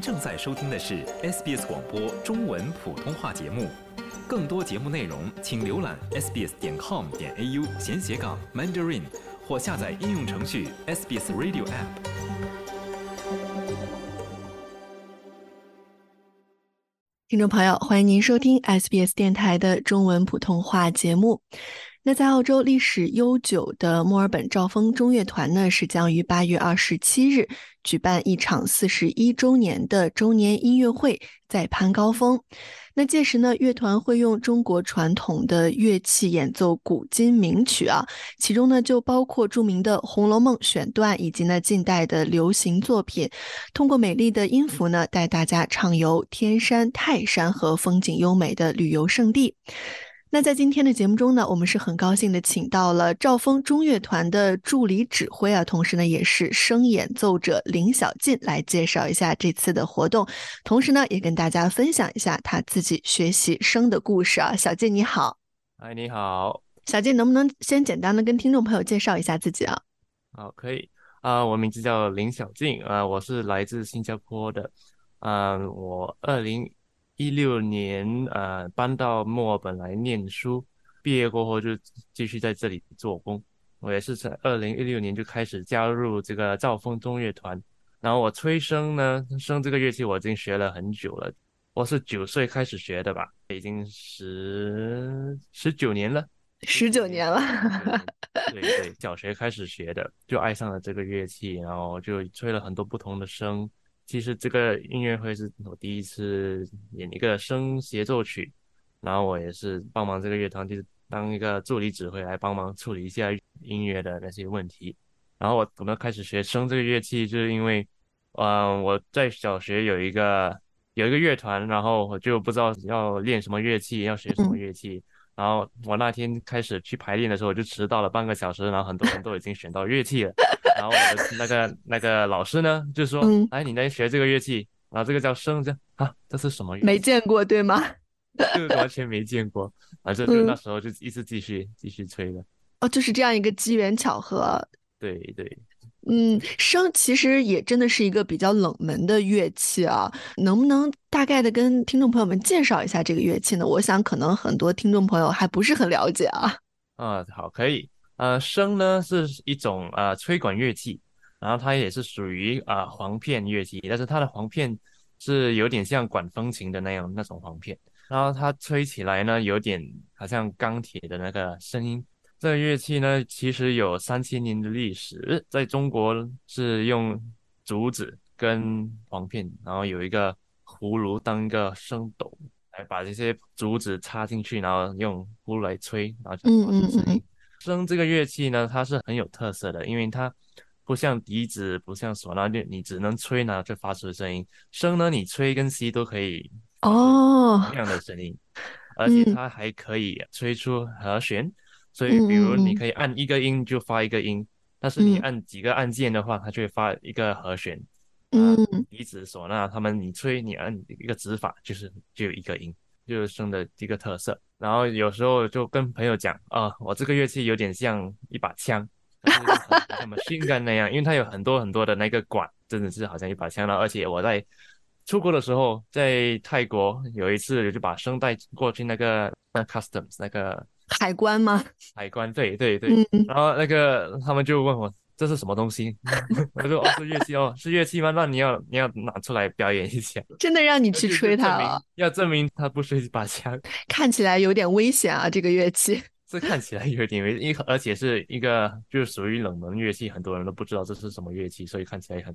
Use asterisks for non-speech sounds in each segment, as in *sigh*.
正在收听的是 SBS 广播中文普通话节目，更多节目内容请浏览 sbs 点 com 点 au 闲斜杠 mandarin 或下载应用程序 SBS Radio App。听众朋友，欢迎您收听 SBS 电台的中文普通话节目。那在澳洲历史悠久的墨尔本兆丰中乐团呢，是将于八月二十七日举办一场四十一周年的周年音乐会，在攀高峰。那届时呢，乐团会用中国传统的乐器演奏古今名曲啊，其中呢就包括著名的《红楼梦》选段，以及呢近代的流行作品，通过美丽的音符呢，带大家畅游天山、泰山和风景优美的旅游胜地。那在今天的节目中呢，我们是很高兴的，请到了赵峰中乐团的助理指挥啊，同时呢也是声演奏者林小进来介绍一下这次的活动，同时呢也跟大家分享一下他自己学习声的故事啊。小进你好，哎你好，小进能不能先简单的跟听众朋友介绍一下自己啊？好，可以啊，我名字叫林小进啊，我是来自新加坡的，嗯，我二零。一六年，呃，搬到墨尔本来念书，毕业过后就继续在这里做工。我也是在二零一六年就开始加入这个兆丰中乐团。然后我吹笙呢，笙这个乐器我已经学了很久了，我是九岁开始学的吧，已经十十九年了，十九年了。*laughs* 对对，小学开始学的，就爱上了这个乐器，然后就吹了很多不同的笙。其实这个音乐会是我第一次演一个声协奏曲，然后我也是帮忙这个乐团，就是当一个助理指挥来帮忙处理一下音乐的那些问题。然后我怎么开始学声这个乐器，就是因为，嗯，我在小学有一个有一个乐团，然后我就不知道要练什么乐器，要学什么乐器。然后我那天开始去排练的时候，我就迟到了半个小时，然后很多人都已经选到乐器了。然后我的那个那个老师呢，就说：“哎，你来学这个乐器，然后这个叫笙，这啊，这是什么乐器？没见过对吗？*laughs* 就完全没见过，反正就那时候就一直继续继续吹的。哦，就是这样一个机缘巧合。对对。嗯，笙其实也真的是一个比较冷门的乐器啊，能不能大概的跟听众朋友们介绍一下这个乐器呢？我想可能很多听众朋友还不是很了解啊。啊，好，可以。呃，笙呢是一种呃吹管乐器，然后它也是属于啊簧片乐器，但是它的簧片是有点像管风琴的那样那种簧片，然后它吹起来呢有点好像钢铁的那个声音。这个乐器呢，其实有三千年的历史，在中国是用竹子跟簧片，然后有一个葫芦当一个声斗，来把这些竹子插进去，然后用葫芦来吹，然后就发出声音。笙这个乐器呢，它是很有特色的，因为它不像笛子，不像唢呐，就你只能吹呢就发出声音。笙呢，你吹跟吸都可以哦同样的声音，而且它还可以吹出和弦。所以，比如你可以按一个音就发一个音，但是你按几个按键的话，它就会发一个和弦。嗯，笛子、唢呐，他们你吹，你按一个指法，就是就有一个音，就是生的一个特色。然后有时候就跟朋友讲啊，我这个乐器有点像一把枪，*laughs* 像 machine gun 那样，因为它有很多很多的那个管，真的是好像一把枪了。而且我在出国的时候，在泰国有一次就把声带过去那个那 customs 那个。海关吗？海关，对对对。然后那个他们就问我这是什么东西，*laughs* 我说哦是乐器哦，*laughs* 是乐器吗？那你要你要拿出来表演一下。真的让你去吹它了？要证明它不是一把枪。看起来有点危险啊，这个乐器。*laughs* 这看起来有点危，一而且是一个就是属于冷门乐器，很多人都不知道这是什么乐器，所以看起来很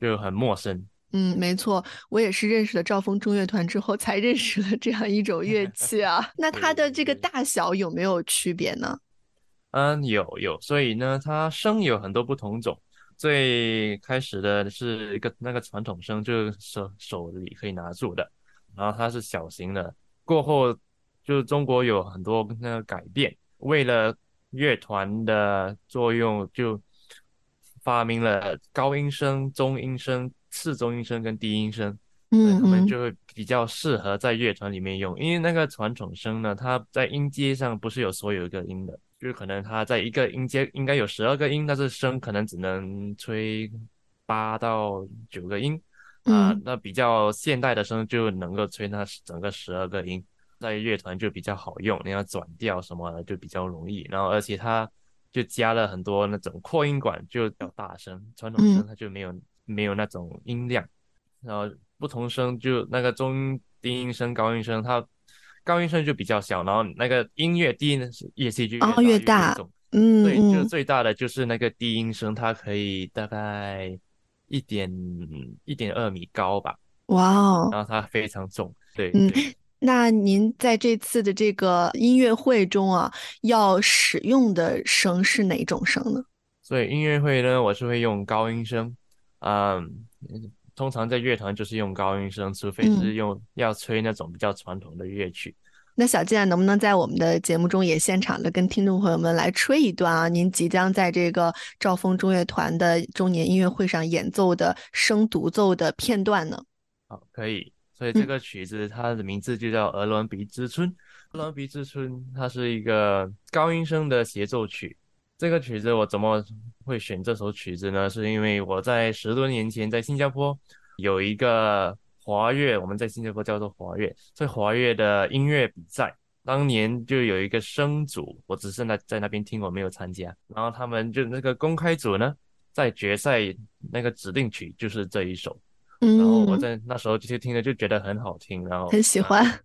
就很陌生。嗯，没错，我也是认识了兆丰中乐团之后才认识了这样一种乐器啊。那它的这个大小有没有区别呢？嗯，有有，所以呢，它声有很多不同种。最开始的是一个那个传统声，就是手手里可以拿住的，然后它是小型的。过后就中国有很多那个改变，为了乐团的作用，就发明了高音声、中音声。次中音声跟低音声，嗯，他们就会比较适合在乐团里面用，因为那个传统声呢，它在音阶上不是有所有一个音的，就是可能它在一个音阶应该有十二个音，但是声可能只能吹八到九个音，啊、嗯那比较现代的声就能够吹那整个十二个音，在乐团就比较好用，你要转调什么的就比较容易。然后而且它就加了很多那种扩音管，就比较大声，传统声嗯它就没有、没有那种音量。然后不同声就那个中低音声、高音声，它高音声就比较小，然后那个音乐低音的乐器就哦越越大越重。嗯对，就嗯，最大的就是那个低音声，它可以大概一点一点二米高吧，哇哦，然后它非常重。对嗯对，*laughs* 那您在这次的这个音乐会中啊，要使用的声是哪种声呢？所以音乐会呢，我是会用高音声，嗯，通常在乐团就是用高音声，除非是嗯用要吹那种比较传统的乐曲。那小健啊能不能在我们的节目中也现场的跟听众朋友们来吹一段啊？您即将在这个兆丰中乐团的周年音乐会上演奏的声独奏的片段呢？好，可以。所以这嗯个曲子它的名字就叫《鹅銮鼻之春》。鹅銮鼻之春它是一个高音声的协奏曲。这个曲子我怎么会选这首曲子呢？是因为我在十多年前在新加坡有一个华乐，我们在新加坡叫做华乐，在华乐的音乐比赛。当年就有一个声组，我只是在在那边听，我没有参加。然后他们就那个公开组呢，在决赛那个指定曲就是这一首。然后我嗯，在那时候就听了就觉得很好听，然后很喜呃欢。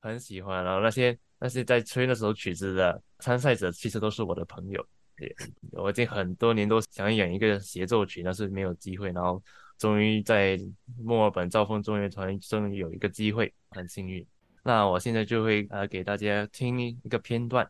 很喜欢。然后那些那些在吹那首曲子的参赛者，其实都是我的朋友。对我已经很多年都想演一个协奏曲，但是没有机会。然后终于在墨尔本兆丰中乐团终于有一个机会，很幸运。那我现在就会呃给大家听一个片段。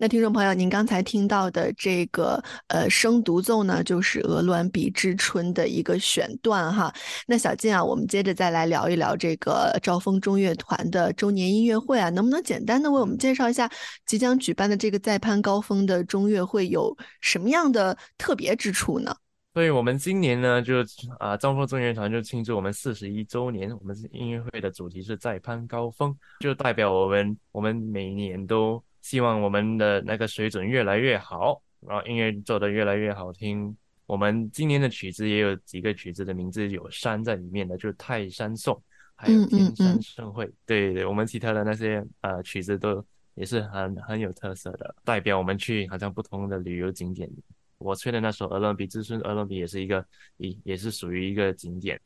那听众朋友，您刚才听到的这个呃声独奏呢，就是《鹅銮鼻之春》的一个选段哈。那小静啊，我们接着再来聊一聊这个兆丰中乐团的周年音乐会啊，能不能简单的为我们介绍一下即将举办的这个再攀高峰的中乐会有什么样的特别之处呢？所以我们今年呢，就啊，兆丰中乐团就庆祝我们四十一周年。我们音乐会的主题是再攀高峰，就代表我们我们每年都希望我们的那个水准越来越好，然后音乐做得越来越好听。我们今年的曲子也有几个曲子的名字有山在里面的，就是《泰山颂》，还有嗯《天山盛会》。对对，我们其他的那些呃曲子都也是很很有特色的，代表我们去好像不同的旅游景点。我吹的那首《鹅銮鼻之春》，鹅銮鼻也是一个也也是属于一个景点。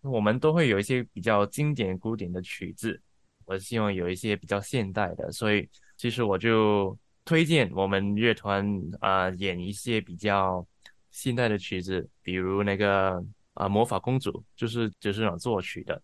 我们都会有一些比较经典古典的曲子，我希望有一些比较现代的，所以其实我就推荐我们乐团啊、演一些比较现代的曲子，比如那个啊、魔法公主，就是久石让作曲的，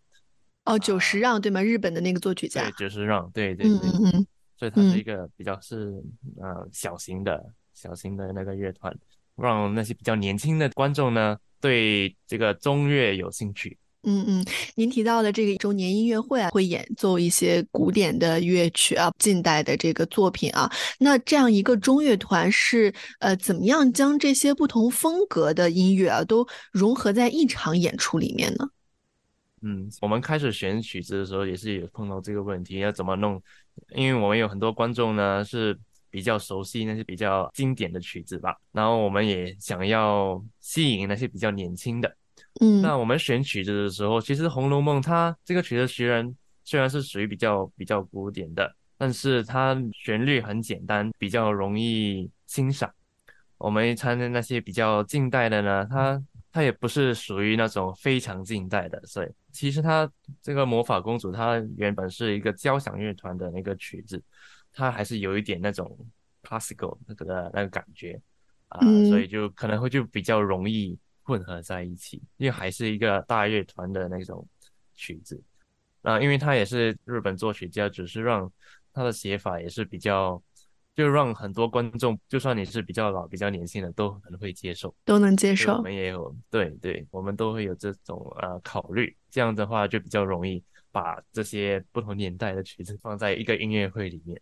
哦，久石啊让对吗？日本的那个作曲家对，家。久石让，对对对，嗯嗯嗯所以它是嗯一个比较是呃小型的小型的那个乐团，让那些比较年轻的观众呢对这个中乐有兴趣。嗯嗯，您提到的这个周年音乐会啊，会演奏一些古典的乐曲啊，近代的这个作品啊。那这样一个中乐团是呃，怎么样将这些不同风格的音乐啊，都融合在一场演出里面呢？嗯，我们开始选曲子的时候也是有碰到这个问题，要怎么弄？因为我们有很多观众呢是比较熟悉那些比较经典的曲子吧，然后我们也想要吸引那些比较年轻的。嗯那我们选曲子的时候，其实《红楼梦》它这个曲子虽然虽然是属于比较比较古典的，但是它旋律很简单，比较容易欣赏。我们参的那些比较近代的呢，它它也不是属于那种非常近代的，所以其实它这个魔法公主，它原本是一个交响乐团的那个曲子，它还是有一点那种 classical 那个那个感觉啊，嗯所以就可能会就比较容易混合在一起，因为还是一个大乐团的那种曲子。啊，因为他也是日本作曲家，只是让他的写法也是比较，就让很多观众，就算你是比较老、比较年轻的，都很会接受，都能接受我。们也有，对对，我们都会有这种呃考虑，这样的话就比较容易把这些不同年代的曲子放在一个音乐会里面。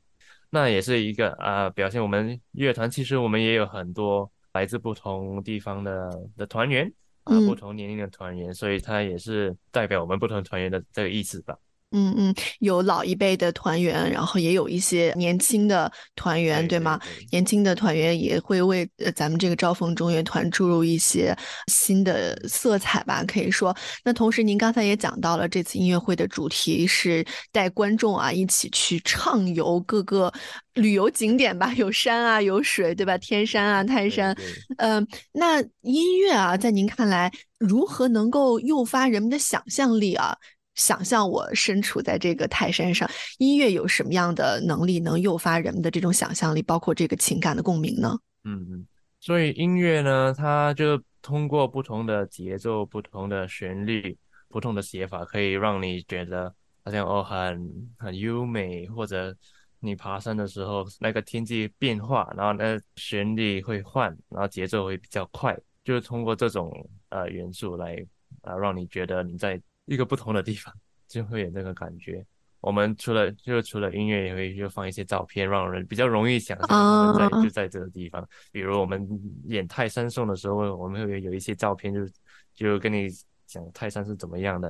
那也是一个啊、呃表现我们乐团其实我们也有很多来自不同地方的的团员啊、嗯不同年龄的团员，所以它也是代表我们不同团员的这个意思吧。嗯嗯，有老一辈的团员，然后也有一些年轻的团员，对对吗？对年轻的团员也会为呃咱们这个招风中乐团注入一些新的色彩吧，可以说。那同时，您刚才也讲到了，这次音乐会的主题是带观众啊一起去畅游各个旅游景点吧，有山啊，有水，对吧？天山啊，泰山。对嗯，那音乐啊，在您看来，如何能够诱发人们的想象力啊？想象我身处在这个泰山上，音乐有什么样的能力能诱发人们的这种想象力，包括这个情感的共鸣呢？嗯嗯，所以音乐呢，它就通过不同的节奏、不同的旋律、不同的写法，可以让你觉得好像哦很很优美，或者你爬山的时候那个天气变化，然后那旋律会换，然后节奏会比较快，就是通过这种呃元素来啊、让你觉得你在一个不同的地方，就会有那个感觉。我们除了就除了音乐，也会就放一些照片，让人比较容易想象他们在、啊就在这个地方。比如我们演泰山颂的时候，我们会有一些照片，就是就跟你讲泰山是怎么样的，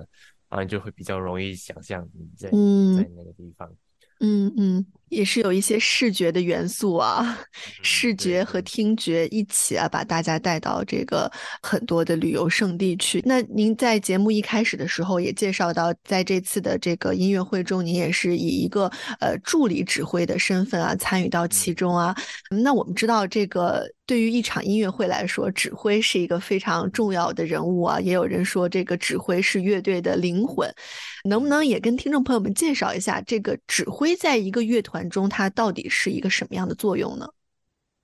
然后你就会比较容易想象你在、嗯在那个地方。嗯嗯，也是有一些视觉的元素啊，*laughs* 视觉和听觉一起啊，把大家带到这个很多的旅游胜地去。那您在节目一开始的时候也介绍到，在这次的这个音乐会中，您也是以一个呃助理指挥的身份啊参与到其中啊。嗯那我们知道，这个对于一场音乐会来说，指挥是一个非常重要的人物啊。也有人说，这个指挥是乐队的灵魂。能不能也跟听众朋友们介绍一下，这个指挥在一个乐团中，它到底是一个什么样的作用呢？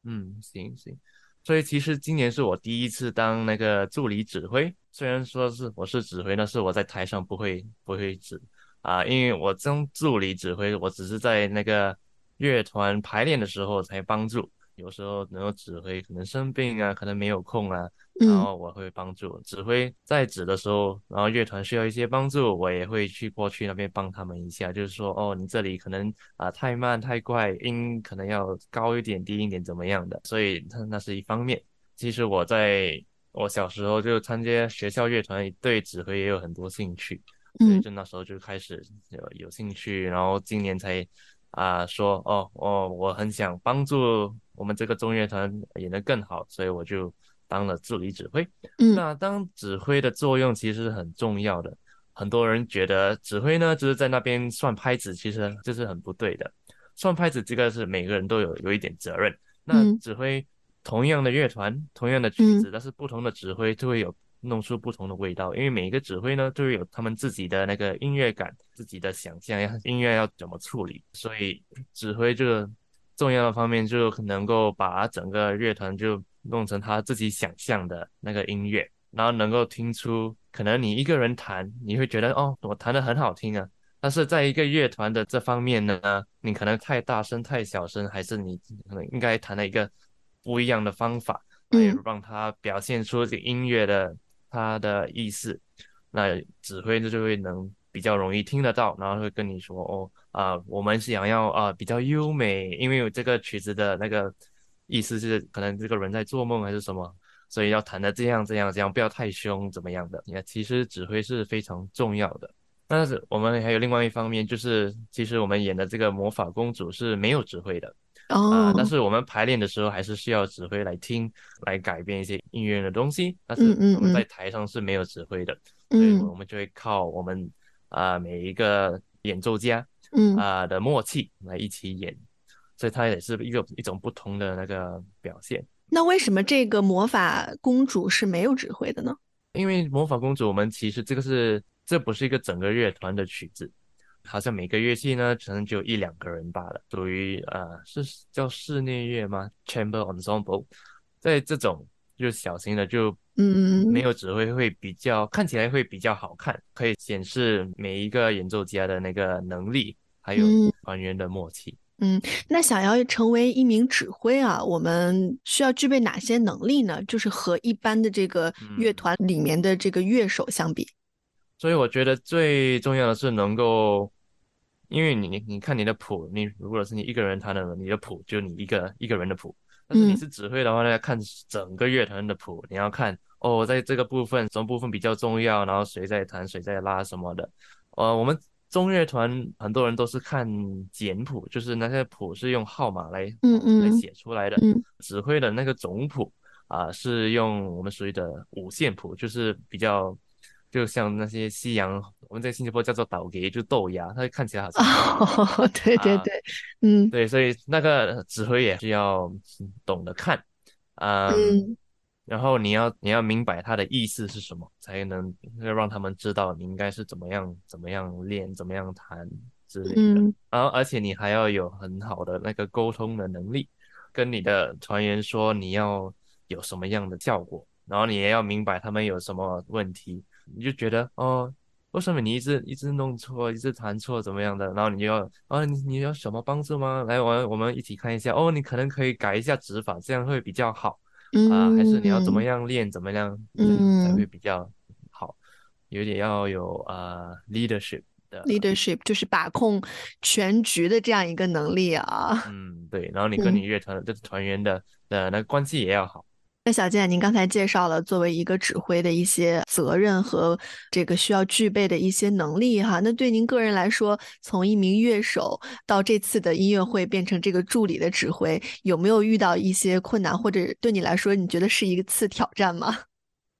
嗯，行行。所以其实今年是我第一次当那个助理指挥，虽然说是我是指挥，但是我在台上不会不会指啊，因为我当助理指挥，我只是在那个乐团排练的时候才帮助，有时候能够指挥，可能生病啊，可能没有空啊，然嗯。后我会帮助指挥在指的时候，然后乐团需要一些帮助，我也会去过去那边帮他们一下，就是说哦，你这里可能啊、太慢太快，音可能要高一点低一点怎么样的，所以那那是一方面。其实我在我小时候就参加学校乐团，对指挥也有很多兴趣，所以嗯。就那时候就开始有有兴趣，然后今年才啊、说哦哦，我很想帮助我们这个中乐团演得更好，所以我就当了助理指挥。嗯那当指挥的作用其实是很重要的。很多人觉得指挥呢，就是在那边算拍子，其实这是很不对的。算拍子这个是每个人都有有一点责任。那嗯指挥同样的乐团，同样的曲子，但是不同的指挥就会有弄出不同的味道，因为每一个指挥呢都会有他们自己的那个音乐感、自己的想象，要音乐要怎么处理。所以指挥这个重要的方面，就能够把整个乐团就弄成他自己想象的那个音乐，然后能够听出，可能你一个人弹，你会觉得哦，我弹的很好听啊。但是在一个乐团的这方面呢，你可能太大声、太小声，还是你可能应该弹了一个不一样的方法，来嗯让它表现出这个音乐的它的意思。那指挥就会能比较容易听得到，然后会跟你说哦啊、我们想要啊、比较优美，因为有这个曲子的那个意思是可能这个人在做梦还是什么，所以要弹的这样这样这样，不要太凶怎么样的。你看，其实指挥是非常重要的。但是我们还有另外一方面，就是其实我们演的这个魔法公主是没有指挥的。啊、哦但是我们排练的时候还是需要指挥来听，来改变一些音乐的东西。但是我们在嗯台上是没有指挥的，所以嗯我们就会靠我们啊、每一个演奏家嗯啊、的默契来一起演，所以它也是一个一种不同的那个表现。那为什么这个魔法公主是没有指挥的呢？因为魔法公主，我们其实这个是这不是一个整个乐团的曲子，好像每个乐器呢，可能就一两个人罢了，属于呃是叫室内乐吗？Chamber Ensemble，在这种就小型的就嗯没有指挥会比较看起来会比较好看，可以显示每一个演奏家的那个能力，还有嗯团员的默契。嗯，那想要成为一名指挥啊，我们需要具备哪些能力呢？就是和一般的这个乐团里面的这个乐手相比。所以我觉得最重要的是能够，因为你你你看你的谱，你如果是你一个人弹的，你的谱就你一个一个人的谱。但是你是指挥的话呢，要看整个乐团的谱，你要看哦，在这个部分什么部分比较重要，然后谁在弹，谁在拉什么的。呃，我们中乐团很多人都是看简谱，就是那些谱是用号码来嗯嗯来写出来的。指挥的那个总谱啊，是用我们属于的五线谱，就是比较。就像那些西洋，我们在新加坡叫做倒给，就豆芽，它看起来好像。哦，*laughs* *laughs* 对对对，嗯，对，所以那个指挥也是要懂得看，嗯，然后你要你要明白他的意思是什么，才能要让他们知道你应该是怎么样怎么样练，怎么样弹之类的。然后而且你还要有很好的那个沟通的能力，跟你的船员说你要有什么样的效果，然后你也要明白他们有什么问题。你就觉得哦，为什么你一直一直弄错，一直弹错，怎么样的？然后你就要啊，你你要什么帮助吗？来，我我们一起看一下哦，你可能可以改一下指法，这样会比较好啊。还是你要怎么样练，怎么样才会比较好？有点要有啊，leadership 的 leadership，就是把控全局的这样一个能力啊。嗯，对。然后你跟你乐团的团员的的那关系也要好。那小健，您刚才介绍了作为一个指挥的一些责任和这个需要具备的一些能力哈。那对您个人来说，从一名乐手到这次的音乐会变成这个助理的指挥，有没有遇到一些困难，或者对你来说，你觉得是一次挑战吗？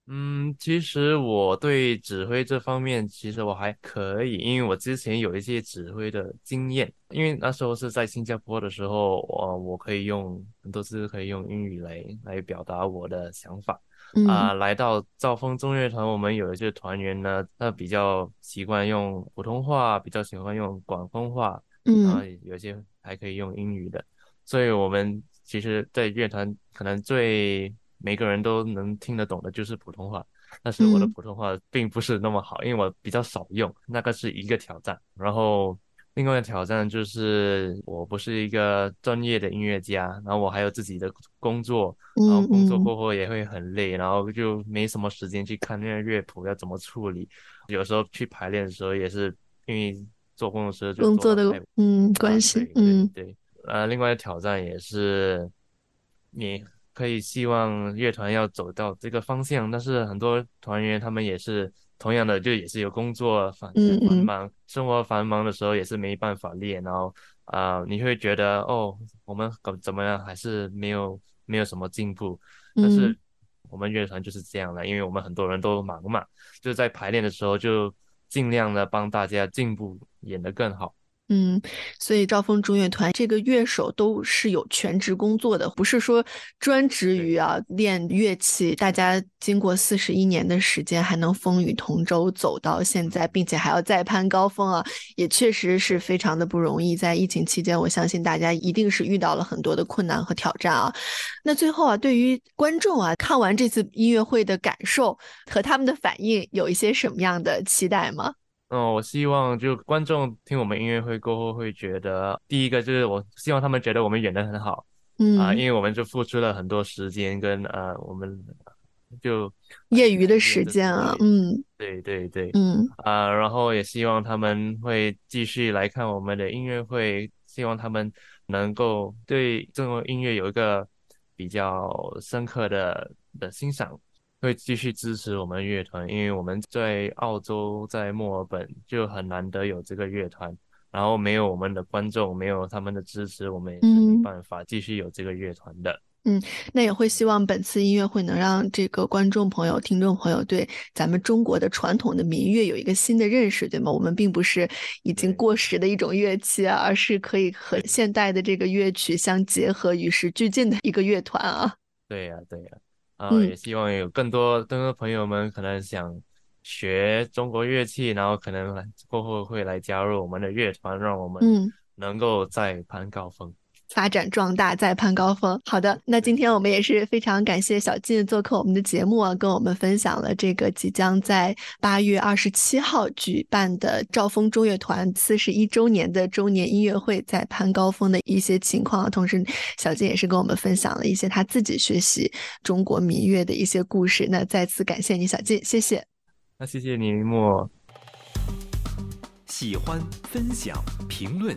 嗯，其实我对指挥这方面，其实我还可以，因为我之前有一些指挥的经验。因为那时候是在新加坡的时候，我我可以用很多次可以用英语来来表达我的想法。啊，来到兆丰中乐团，我们有一些团员呢，他比较习惯用普通话，比较喜欢用广东话，然后有些还可以用英语的。所以，我们其实，在乐团可能最。每个人都能听得懂的就是普通话，但是我的普通话并不是那么好，因为我比较少用，那个是一个挑战。然后另外的挑战就是我不是一个专业的音乐家，然后我还有自己的工作，然后工作过后也会很累，然后就没什么时间去看那个乐谱要怎么处理。有时候去排练的时候也是因为做工作时工作的嗯关系，嗯对，呃，另外的挑战也是你。可以希望乐团要走到这个方向，但是很多团员他们也是同样的，就也是有工作繁繁忙，生活繁忙的时候也是没办法练，然后啊，你会觉得哦，我们怎怎么样还是没有没有什么进步，但是我们乐团就是这样的，因为我们很多人都忙嘛，就在排练的时候就尽量的帮大家进步，演得更好。嗯，所以兆丰中乐团这个乐手都是有全职工作的，不是说专职于啊练乐器。大家经过四十一年的时间，还能风雨同舟走到现在，并且还要再攀高峰啊，也确实是非常的不容易。在疫情期间，我相信大家一定是遇到了很多的困难和挑战啊。那最后啊，对于观众啊，看完这次音乐会的感受和他们的反应，有一些什么样的期待吗？嗯，我希望就观众听我们音乐会过后会觉得，第一个就是我希望他们觉得我们演的很好，嗯。啊，因为我们就付出了很多时间跟呃，我们就业余的时间啊，嗯，对对对，嗯。啊，然后也希望他们会继续来看我们的音乐会，希望他们能够对这种音乐有一个比较深刻的的欣赏。会继续支持我们乐团，因为我们在澳洲，在墨尔本就很难得有这个乐团，然后没有我们的观众，没有他们的支持，我们也是没办法继续有这个乐团的。嗯，那也会希望本次音乐会能让这个观众朋友、听众朋友对咱们中国的传统的民乐有一个新的认识，对吗？我们并不是已经过时的一种乐器啊，而是可以和现代的这个乐曲相结合、与时俱进的一个乐团啊。对呀，对呀。啊，也希望有更多更多朋友们可能想学中国乐器，然后可能来过后会来加入我们的乐团，让我们能够再攀高峰。发展壮大，再攀高峰。好的，那今天我们也是非常感谢小静做客我们的节目啊，跟我们分享了这个即将在八月二十七号举办的兆丰中乐团四十一周年的周年音乐会在攀高峰的一些情况。同时，小静也是跟我们分享了一些他自己学习中国民乐的一些故事。那再次感谢你，小静，谢谢。那谢谢你，莫。喜欢、分享、评论，